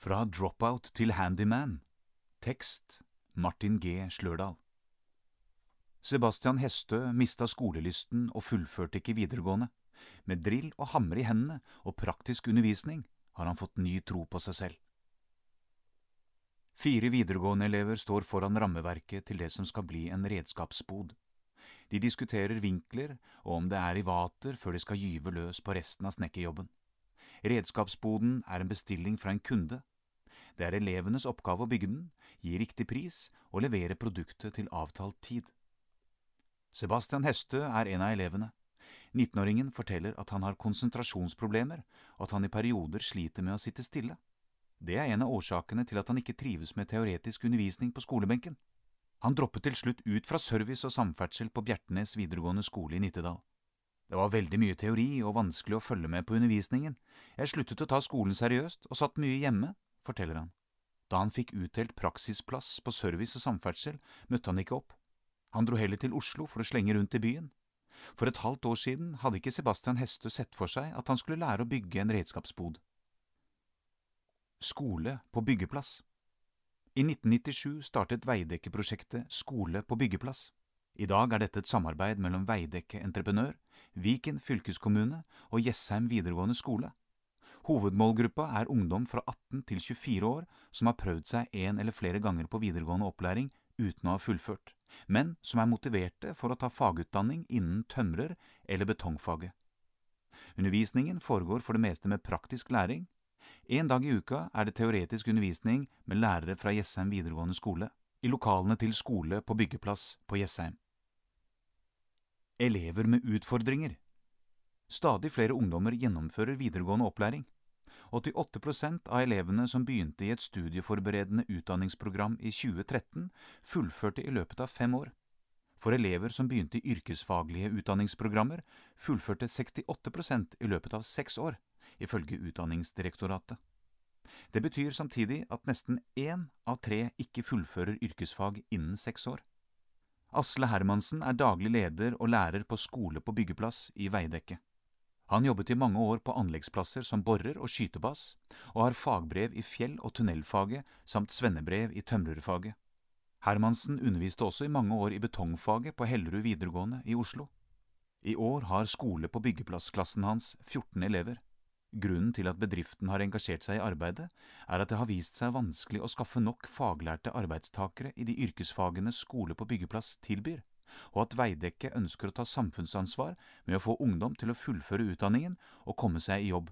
Fra dropout til handyman. Tekst Martin G. Slørdal. Sebastian Hestø mista skolelysten og fullførte ikke videregående. Med drill og hammer i hendene og praktisk undervisning har han fått ny tro på seg selv. Fire videregående-elever står foran rammeverket til det som skal bli en redskapsbod. De diskuterer vinkler og om det er i vater før de skal gyve løs på resten av snekkerjobben. Redskapsboden er en bestilling fra en kunde. Det er elevenes oppgave å bygge den, gi riktig pris og levere produktet til avtalt tid. Sebastian Hestø er en av elevene. 19-åringen forteller at han har konsentrasjonsproblemer, og at han i perioder sliter med å sitte stille. Det er en av årsakene til at han ikke trives med teoretisk undervisning på skolebenken. Han droppet til slutt ut fra service og samferdsel på Bjertnæs videregående skole i Nittedal. Det var veldig mye teori og vanskelig å følge med på undervisningen. Jeg sluttet å ta skolen seriøst og satt mye hjemme, forteller han. Da han fikk utdelt praksisplass på service og samferdsel, møtte han ikke opp. Han dro heller til Oslo for å slenge rundt i byen. For et halvt år siden hadde ikke Sebastian Hestø sett for seg at han skulle lære å bygge en redskapsbod. Skole på byggeplass I 1997 startet Veidekke-prosjektet Skole på byggeplass. I dag er dette et samarbeid mellom Veidekke Entreprenør, Viken fylkeskommune og Jessheim videregående skole. Hovedmålgruppa er ungdom fra 18 til 24 år som har prøvd seg en eller flere ganger på videregående opplæring uten å ha fullført, men som er motiverte for å ta fagutdanning innen tømrer- eller betongfaget. Undervisningen foregår for det meste med praktisk læring. En dag i uka er det teoretisk undervisning med lærere fra Jessheim videregående skole, i lokalene til skole på byggeplass på Jessheim. Elever med utfordringer Stadig flere ungdommer gjennomfører videregående opplæring. 88% av elevene som begynte i et studieforberedende utdanningsprogram i 2013, fullførte i løpet av fem år. For elever som begynte i yrkesfaglige utdanningsprogrammer, fullførte 68% i løpet av seks år, ifølge Utdanningsdirektoratet. Det betyr samtidig at nesten én av tre ikke fullfører yrkesfag innen seks år. Asle Hermansen er daglig leder og lærer på skole på byggeplass i Veidekke. Han jobbet i mange år på anleggsplasser som borer og skytebass, og har fagbrev i fjell- og tunnelfaget samt svennebrev i tømrerfaget. Hermansen underviste også i mange år i betongfaget på Hellerud videregående i Oslo. I år har skole på byggeplassklassen hans 14 elever. Grunnen til at bedriften har engasjert seg i arbeidet, er at det har vist seg vanskelig å skaffe nok faglærte arbeidstakere i de yrkesfagene skole på byggeplass tilbyr og at Veidekke ønsker å ta samfunnsansvar med å få ungdom til å fullføre utdanningen og komme seg i jobb.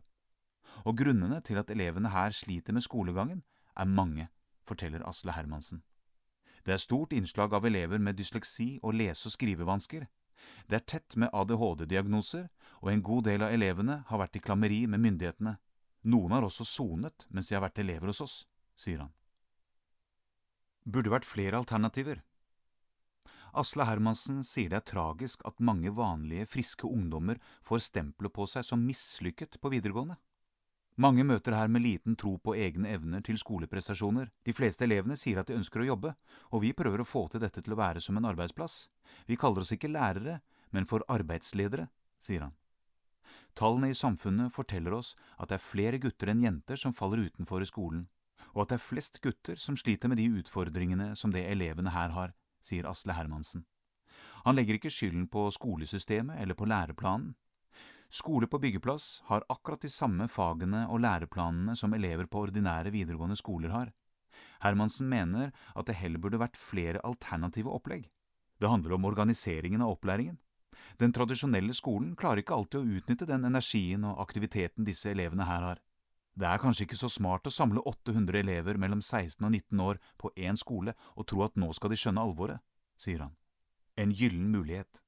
Og grunnene til at elevene her sliter med skolegangen, er mange, forteller Asle Hermansen. Det er stort innslag av elever med dysleksi og lese- og skrivevansker. Det er tett med ADHD-diagnoser, og en god del av elevene har vært i klammeri med myndighetene. Noen har også sonet mens de har vært elever hos oss, sier han. Burde vært flere alternativer. Asle Hermansen sier det er tragisk at mange vanlige, friske ungdommer får stempelet på seg som mislykket på videregående. Mange møter her med liten tro på egne evner til skoleprestasjoner. De fleste elevene sier at de ønsker å jobbe, og vi prøver å få til dette til å være som en arbeidsplass. Vi kaller oss ikke lærere, men for arbeidsledere, sier han. Tallene i samfunnet forteller oss at det er flere gutter enn jenter som faller utenfor i skolen, og at det er flest gutter som sliter med de utfordringene som det elevene her har, sier Asle Hermansen. Han legger ikke skylden på skolesystemet eller på læreplanen. Skole på byggeplass har akkurat de samme fagene og læreplanene som elever på ordinære videregående skoler har. Hermansen mener at det heller burde vært flere alternative opplegg. Det handler om organiseringen av opplæringen. Den tradisjonelle skolen klarer ikke alltid å utnytte den energien og aktiviteten disse elevene her har. Det er kanskje ikke så smart å samle 800 elever mellom 16 og 19 år på én skole og tro at nå skal de skjønne alvoret, sier han. En gyllen mulighet.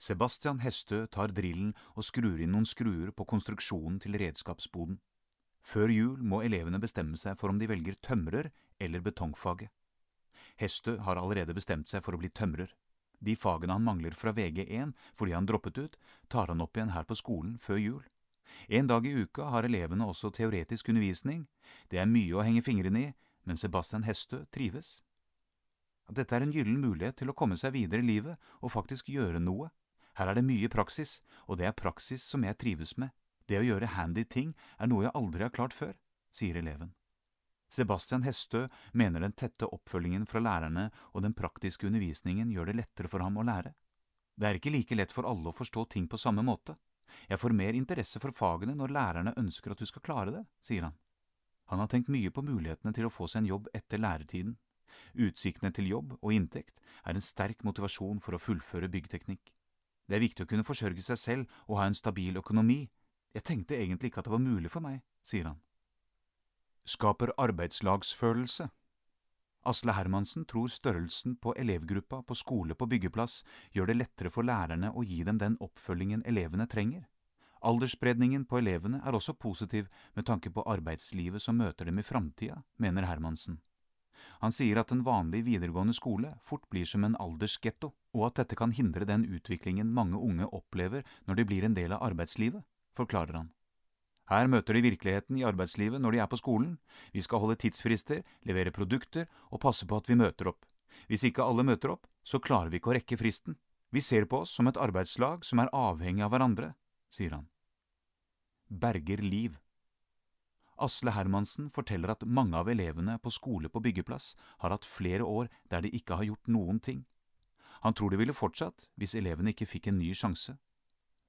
Sebastian Hestø tar drillen og skrur inn noen skruer på konstruksjonen til redskapsboden. Før jul må elevene bestemme seg for om de velger tømrer eller betongfaget. Hestø har allerede bestemt seg for å bli tømrer. De fagene han mangler fra VG1 fordi han droppet ut, tar han opp igjen her på skolen før jul. En dag i uka har elevene også teoretisk undervisning. Det er mye å henge fingrene i, men Sebastian Hestø trives. Dette er en gyllen mulighet til å komme seg videre i livet og faktisk gjøre noe. Her er det mye praksis, og det er praksis som jeg trives med. Det å gjøre handy ting er noe jeg aldri har klart før, sier eleven. Sebastian Hestø mener den tette oppfølgingen fra lærerne og den praktiske undervisningen gjør det lettere for ham å lære. Det er ikke like lett for alle å forstå ting på samme måte. Jeg får mer interesse for fagene når lærerne ønsker at du skal klare det, sier han. Han har tenkt mye på mulighetene til å få seg en jobb etter læretiden. Utsiktene til jobb og inntekt er en sterk motivasjon for å fullføre byggteknikk. Det er viktig å kunne forsørge seg selv og ha en stabil økonomi. Jeg tenkte egentlig ikke at det var mulig for meg, sier han. Skaper arbeidslagsfølelse. Asle Hermansen tror størrelsen på elevgruppa på skole på byggeplass gjør det lettere for lærerne å gi dem den oppfølgingen elevene trenger. Aldersspredningen på elevene er også positiv med tanke på arbeidslivet som møter dem i framtida, mener Hermansen. Han sier at en vanlig videregående skole fort blir som en aldersgetto, og at dette kan hindre den utviklingen mange unge opplever når de blir en del av arbeidslivet, forklarer han. Her møter de virkeligheten i arbeidslivet når de er på skolen. Vi skal holde tidsfrister, levere produkter og passe på at vi møter opp. Hvis ikke alle møter opp, så klarer vi ikke å rekke fristen. Vi ser på oss som et arbeidslag som er avhengig av hverandre, sier han. Berger liv. Asle Hermansen forteller at mange av elevene på skole på byggeplass har hatt flere år der de ikke har gjort noen ting. Han tror det ville fortsatt hvis elevene ikke fikk en ny sjanse.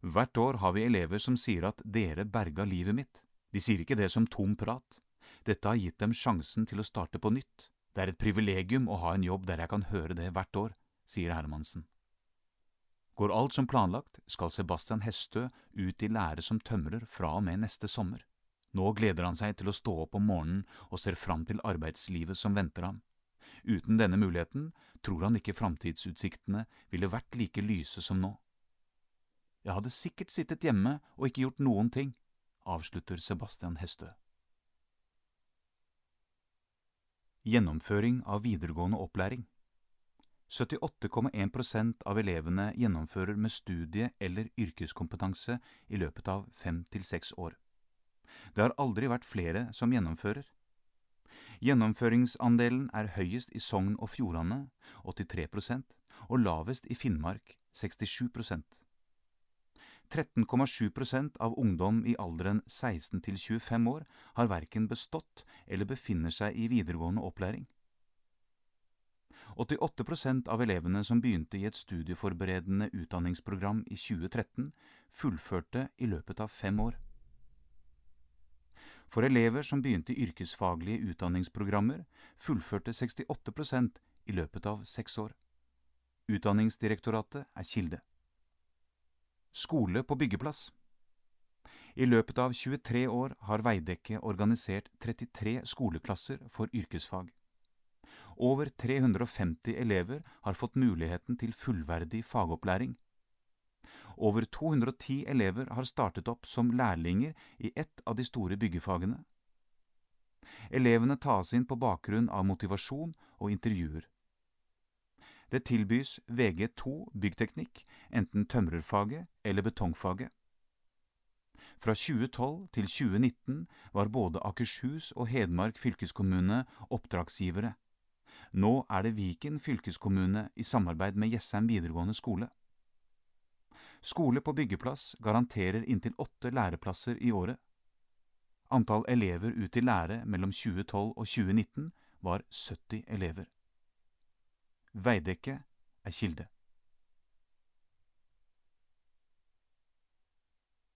Hvert år har vi elever som sier at dere berga livet mitt. De sier ikke det som tom prat. Dette har gitt dem sjansen til å starte på nytt. Det er et privilegium å ha en jobb der jeg kan høre det hvert år, sier Hermansen. Går alt som planlagt, skal Sebastian Hestø ut i lære som tømrer fra og med neste sommer. Nå gleder han seg til å stå opp om morgenen og ser fram til arbeidslivet som venter ham. Uten denne muligheten tror han ikke framtidsutsiktene ville vært like lyse som nå. Jeg hadde sikkert sittet hjemme og ikke gjort noen ting, avslutter Sebastian Hestø. Gjennomføring av videregående opplæring 78,1% av elevene gjennomfører med studie- eller yrkeskompetanse i løpet av fem til seks år. Det har aldri vært flere som gjennomfører. Gjennomføringsandelen er høyest i Sogn og Fjordane, 83% og lavest i Finnmark, 67 13,7% av ungdom i alderen 16 til 25 år har verken bestått eller befinner seg i videregående opplæring. 88% av elevene som begynte i et studieforberedende utdanningsprogram i 2013, fullførte i løpet av fem år. For elever som begynte i yrkesfaglige utdanningsprogrammer, fullførte 68% i løpet av seks år. Utdanningsdirektoratet er kilde. Skole på byggeplass. I løpet av 23 år har Veidekke organisert 33 skoleklasser for yrkesfag. Over 350 elever har fått muligheten til fullverdig fagopplæring. Over 210 elever har startet opp som lærlinger i ett av de store byggefagene. Elevene tas inn på bakgrunn av motivasjon og intervjuer. Det tilbys VG2 byggteknikk, enten tømrerfaget eller betongfaget. Fra 2012 til 2019 var både Akershus og Hedmark fylkeskommune oppdragsgivere. Nå er det Viken fylkeskommune i samarbeid med Jessheim videregående skole. Skole på byggeplass garanterer inntil åtte læreplasser i året. Antall elever ut i lære mellom 2012 og 2019 var 70 elever. Veidekke er kilde.